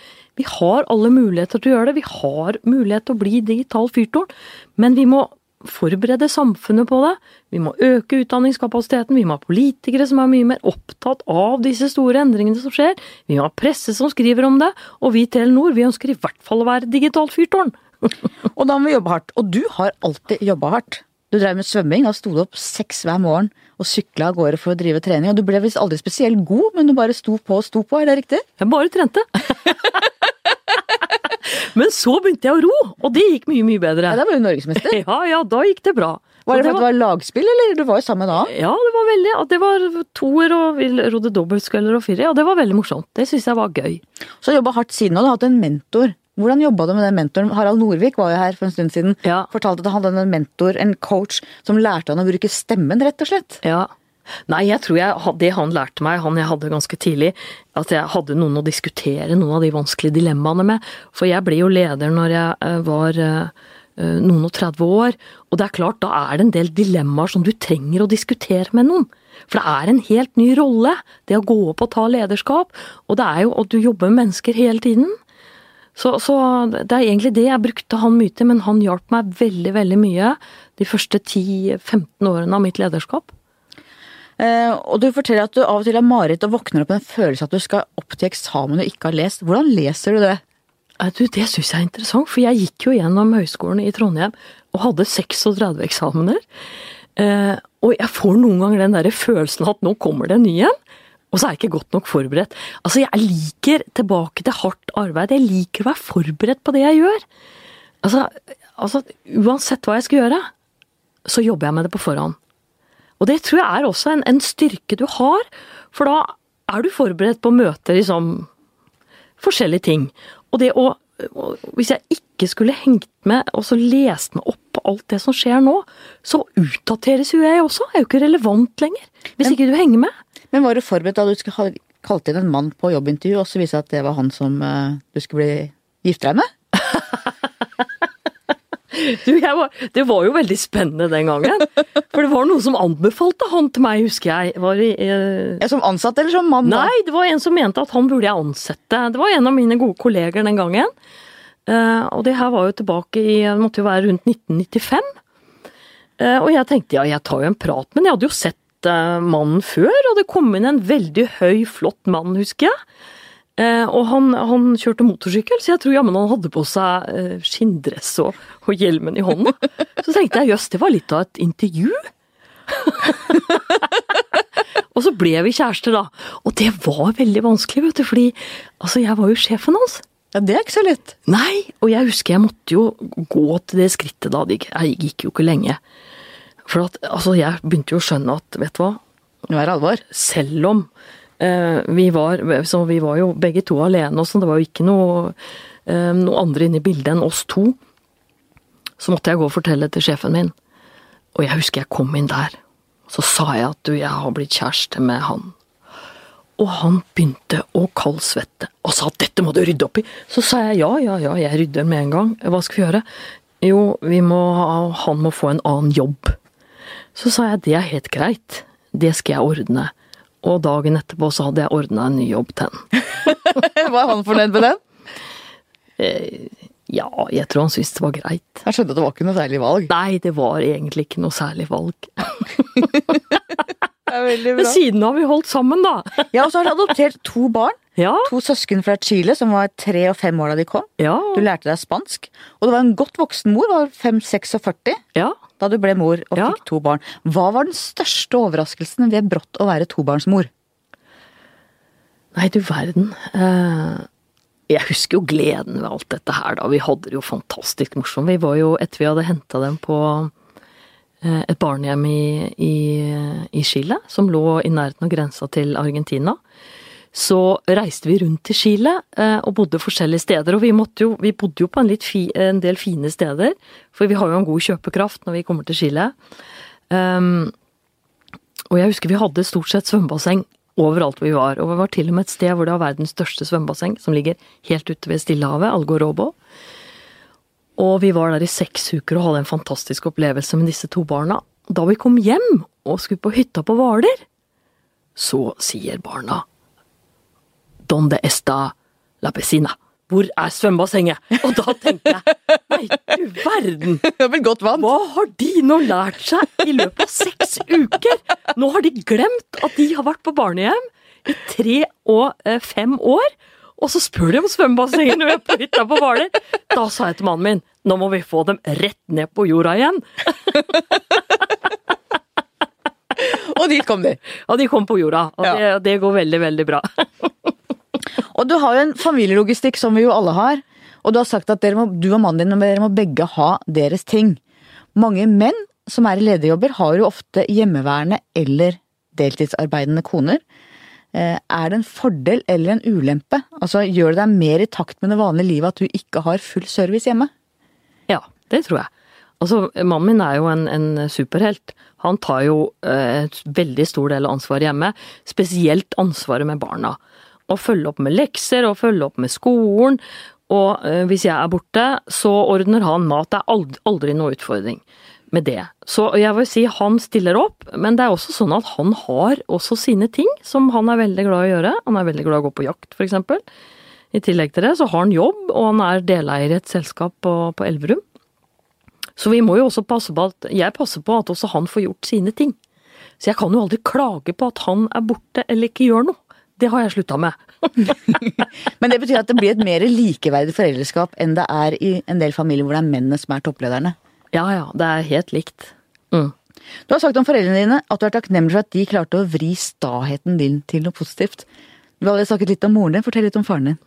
Vi har alle muligheter til å gjøre det. Vi har mulighet til å bli digital fyrtårn. Men vi må forberede samfunnet på det. Vi må øke utdanningskapasiteten. Vi må ha politikere som er mye mer opptatt av disse store endringene som skjer. Vi må ha presse som skriver om det. Og vi i Telenor, vi ønsker i hvert fall å være digitalt fyrtårn. <laughs> og da må vi jobbe hardt. Og du har alltid jobba hardt. Du drev med svømming, da sto du opp seks hver morgen og sykla av gårde for å drive trening. Og du ble visst aldri spesielt god, men du bare sto på og sto på, er det riktig? Jeg bare trente. <laughs> men så begynte jeg å ro, og det gikk mye, mye bedre. Ja, Da var du norgesmester? <laughs> Ja, ja, da gikk det bra. Var det, det for at det var lagspill, eller du var jo sammen da? Ja, det var veldig. Det var toer og vi rodde dobbeltsculler og firer, og det var veldig morsomt. Det syns jeg var gøy. Så jobba hardt siden, og du har hatt en mentor. Hvordan jobba du med den mentoren? Harald Norvik var jo her for en stund siden. Ja. Fortalte at han hadde en mentor, en coach, som lærte han å bruke stemmen, rett og slett. Ja. Nei, jeg tror jeg, det han lærte meg, han jeg hadde ganske tidlig, at jeg hadde noen å diskutere noen av de vanskelige dilemmaene med. For jeg ble jo leder når jeg eh, var eh, eh, noen og 30 år, og det er klart, da er det en del dilemmaer som du trenger å diskutere med noen. For det er en helt ny rolle, det å gå opp og ta lederskap, og det er jo, at du jobber med mennesker hele tiden. Så, så, det er egentlig det jeg brukte han mye til, men han hjalp meg veldig, veldig mye de første 10-15 årene av mitt lederskap. Eh, og du forteller at du av og til har mareritt og våkner opp med en følelse at du skal opp til eksamen du ikke har lest. Hvordan leser du det? Du, det syns jeg er interessant, for jeg gikk jo gjennom høyskolen i Trondheim og hadde 36 eksamener. Eh, og jeg får noen ganger den der følelsen at nå kommer det en ny en. Og så er jeg ikke godt nok forberedt. Altså, jeg liker tilbake til hardt arbeid. Jeg liker å være forberedt på det jeg gjør. Altså, altså, uansett hva jeg skal gjøre, så jobber jeg med det på forhånd. Og det tror jeg er også en, en styrke du har, for da er du forberedt på å møte liksom forskjellige ting. Og det å Hvis jeg ikke skulle hengt med og så lest meg opp på alt det som skjer nå, så utdateres jo jeg også. Jeg er jo ikke relevant lenger. Hvis ikke du henger med. Men var du forberedt da du skulle ha kalt inn en mann på jobbintervju, og så viste det at det var han som uh, du skulle bli gifte deg med? <laughs> Du, var, det var jo veldig spennende den gangen. For det var noen som anbefalte han til meg, husker jeg. Var, uh, som ansatt eller som mann? Da? Nei, det var en som mente at han burde jeg ansette. Det var en av mine gode kolleger den gangen. Uh, og det her var jo tilbake i Det måtte jo være rundt 1995. Uh, og jeg tenkte ja, jeg tar jo en prat, men jeg hadde jo sett mannen før, og det kom inn en veldig høy, flott mann, husker jeg. Eh, og han, han, kjørte motorsykkel, så jeg tror jammen han hadde på seg eh, skinndress og, og, hjelmen i hånda. Så tenkte jeg jøss, det var litt av et intervju. <laughs> og så ble vi kjærester, da. Og det var veldig vanskelig, vet du, fordi altså, jeg var jo sjefen hans. Ja, Det er ikke så lett. Nei, og jeg husker jeg måtte jo gå til det skrittet da. Det gikk jo ikke lenge. For at, altså, jeg begynte jo å skjønne at, vet du hva Nå er det alvor. Selv om eh, vi var Så vi var jo begge to alene, så det var jo ikke noe, eh, noe andre inne i bildet enn oss to. Så måtte jeg gå og fortelle til sjefen min. Og jeg husker jeg kom inn der. Så sa jeg at du, jeg har blitt kjæreste med han. Og han begynte å kaldsvette og sa at dette må du rydde opp i. Så sa jeg ja, ja, ja, jeg rydder med en gang. Hva skal vi gjøre? Jo, vi må, han må få en annen jobb. Så sa jeg det er helt greit, det skal jeg ordne. Og dagen etterpå så hadde jeg ordna en ny jobb til han. <laughs> var han fornøyd med den? Eh, ja, jeg tror han syntes det var greit. Jeg skjønte at det var ikke noe særlig valg? Nei, det var egentlig ikke noe særlig valg. <laughs> det er veldig bra. Men siden har vi holdt sammen, da. <laughs> ja, og så har du adoptert to barn. Ja. To søsken fra Chile som var tre og fem år da de kom. Ja. Du lærte deg spansk. Og du var en godt voksen mor, var 5-46. Ja da du ble mor og ja. fikk to barn. Hva var den største overraskelsen ved brått å være tobarnsmor? Nei, du verden. Eh, jeg husker jo gleden ved alt dette her, da. Vi hadde det jo fantastisk morsomt. Vi var jo, etter vi hadde henta dem på eh, et barnehjem i, i, i Chile, som lå i nærheten av grensa til Argentina. Så reiste vi rundt til Chile eh, og bodde forskjellige steder. Og vi, jo, vi bodde jo på en, fi, en, del fine steder, for vi har jo en god kjøpekraft når vi kommer til Chile. Um, og jeg husker vi hadde stort sett svømmebasseng overalt vi var. Og vi var til og med et sted hvor det var verdens største svømmebasseng, som ligger helt ute ved Stillehavet, Algorobo. Og vi var der i seks uker og hadde en fantastisk opplevelse med disse to barna. Da vi kom hjem og skulle på hytta på Hvaler, så sier barna Donde está la piscina? Hvor er svømmebassenget? Og da tenkte jeg nei, du verden! <laughs> Det er vel godt vant. Hva har de nå lært seg i løpet av seks uker? Nå har de glemt at de har vært på barnehjem i tre og eh, fem år. Og så spør de om svømmebassenget når vi er på hytta på Hvaler. Da sa jeg til mannen min nå må vi få dem rett ned på jorda igjen. og dit kom de? Og de kom på jorda. Og ja. det, det går veldig, veldig bra. <laughs> Og du har jo en familielogistikk som vi jo alle har. Og du har sagt at må, du og mannen din og dere må begge ha deres ting. Mange menn som er i lederjobber har jo ofte hjemmeværende eller deltidsarbeidende koner. Eh, er det en fordel eller en ulempe? Altså, Gjør det deg mer i takt med det vanlige livet at du ikke har full service hjemme? Ja, det tror jeg. Altså, Mannen min er jo en, en superhelt. Han tar jo eh, veldig stor del av ansvaret hjemme. Spesielt ansvaret med barna og følge opp med lekser og følge opp med skolen. Og øh, hvis jeg er borte, så ordner han mat. Det er aldri, aldri noe utfordring med det. Så jeg vil si han stiller opp, men det er også sånn at han har også sine ting som han er veldig glad i å gjøre. Han er veldig glad i å gå på jakt, f.eks. I tillegg til det så har han jobb, og han er deleier i et selskap på, på Elverum. Så vi må jo også passe på at jeg passer på at også han får gjort sine ting. Så jeg kan jo aldri klage på at han er borte eller ikke gjør noe. Det har jeg slutta med. <laughs> Men det betyr at det blir et mer likeverdig foreldreskap enn det er i en del familier hvor det er mennene som er topplederne? Ja ja, det er helt likt. Mm. Du har sagt om foreldrene dine at du er takknemlig for at de klarte å vri staheten din til noe positivt. Du har allerede snakket litt om moren din, fortell litt om faren din.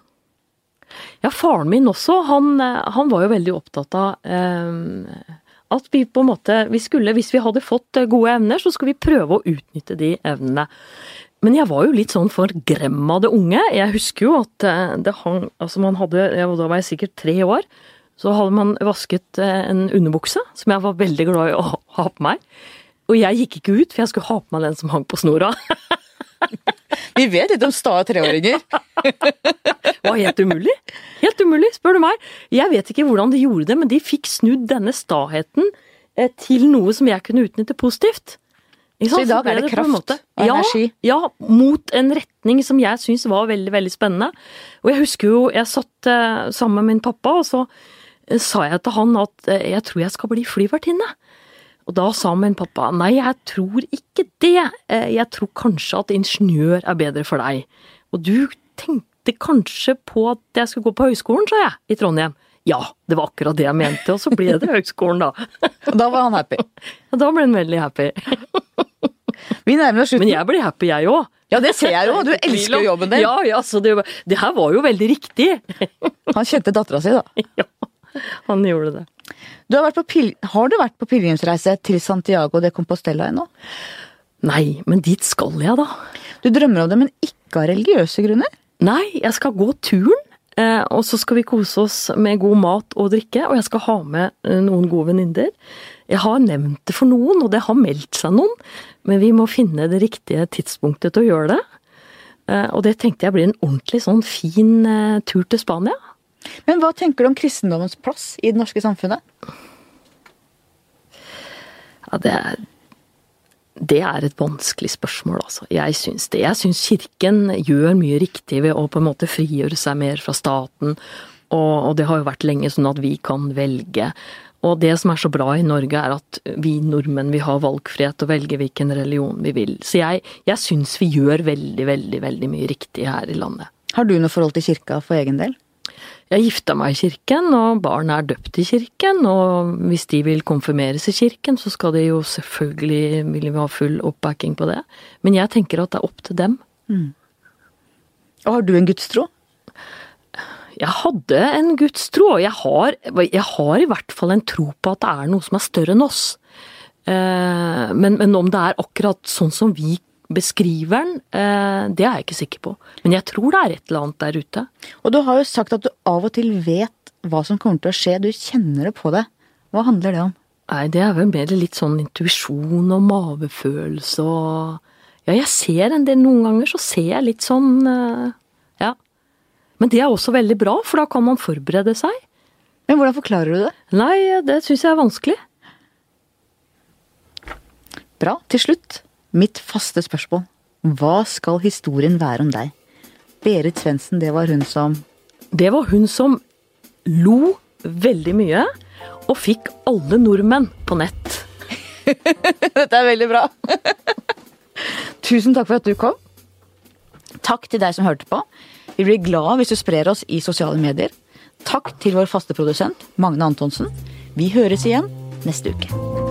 Ja, faren min også, han, han var jo veldig opptatt av eh, at vi på en måte vi skulle, Hvis vi hadde fått gode evner, så skulle vi prøve å utnytte de evnene. Men jeg var jo litt sånn for grem av det unge. Jeg husker jo at eh, det hang Altså, man hadde Da var jeg sikkert tre år. Så hadde man vasket eh, en underbukse, som jeg var veldig glad i å ha på meg. Og jeg gikk ikke ut, for jeg skulle ha på meg den som hang på snora. <laughs> Vi vet litt om sta treåringer. <laughs> Det var helt umulig. Helt umulig, spør du meg. Jeg vet ikke hvordan de gjorde det, men de fikk snudd denne staheten eh, til noe som jeg kunne utnytte positivt. Så i dag er det kraft og energi? Ja, mot en retning som jeg syns var veldig, veldig spennende. Og jeg husker jo, jeg satt uh, sammen med min pappa, og så uh, sa jeg til han at uh, jeg tror jeg skal bli flyvertinne. Og da sa min pappa nei, jeg tror ikke det, jeg tror kanskje at ingeniør er bedre for deg. Og du tenkte kanskje på at jeg skulle gå på høyskolen, sa jeg, i Trondheim. Ja, det var akkurat det jeg mente, og så ble det høgskolen, da. <laughs> Og da var han happy? Ja, da ble han veldig happy. <laughs> Vi nærmer oss slutten. Men jeg blir happy, jeg òg. Ja, det ser jeg jo. Du <laughs> elsker jo jobben din. Ja, ja, så det, det, her var jo veldig riktig. Han kjente dattera si, da. Ja, han gjorde det. Du har, har, du vært på pilegrimsreise til Santiago de Compostela ennå? Nei, men dit skal jeg, da. Du drømmer om det, men ikke av religiøse grunner? Nei, jeg skal gå turen. Eh, og så skal vi kose oss med god mat og drikke, og jeg skal ha med eh, noen gode venninner. Jeg har nevnt det for noen, og det har meldt seg noen, men vi må finne det riktige tidspunktet til å gjøre det. Eh, og det tenkte jeg blir en ordentlig sånn fin tur til Spania. Men hva tenker du om kristendommens plass i det norske samfunnet? Ja, det er det er et vanskelig spørsmål, altså. Jeg syns det. Jeg syns kirken gjør mye riktig ved å på en måte frigjøre seg mer fra staten, og, og, det har jo vært lenge sånn at vi kan velge. Og det som er så bra i Norge, er at vi nordmenn vi har valgfrihet å velge hvilken religion vi vil. Så jeg, jeg syns vi gjør veldig, veldig, veldig mye riktig her i landet. Har du noe forhold til kirka for egen del? Jeg gifta meg i kirken, og barna er døpt i kirken. Og hvis de vil konfirmeres i kirken, så skal de jo selvfølgelig vil vi ha full oppbacking på det. Men jeg tenker at det er opp til dem. Mm. Og har du en gudstro? Jeg hadde en gudstro, og jeg har, jeg har i hvert fall en tro på at det er noe som er større enn oss. Eh, men, men om det er akkurat sånn som vi beskriver den, eh, det er jeg ikke sikker på. Men jeg tror det er et eller annet der ute. Og du har jo sagt at du av og til vet hva som kommer til å skje. Du kjenner det på det. Hva handler det om? Nei, det er vel mer litt sånn intuisjon og mavefølelse og Ja, jeg ser en del Noen ganger så ser jeg litt sånn eh, Ja. Men det er også veldig bra, for da kan man forberede seg. Men hvordan forklarer du det? Nei, det syns jeg er vanskelig. Bra. Til slutt, mitt faste spørsmål. Hva skal historien være om deg? Berit Svendsen, det var hun som Det var hun som lo veldig mye, og fikk alle nordmenn på nett. <laughs> Dette er veldig bra. <laughs> Tusen takk for at du kom. Takk til deg som hørte på. Vi blir glad hvis du sprer oss i sosiale medier. Takk til vår faste produsent Magne Antonsen. Vi høres igjen neste uke.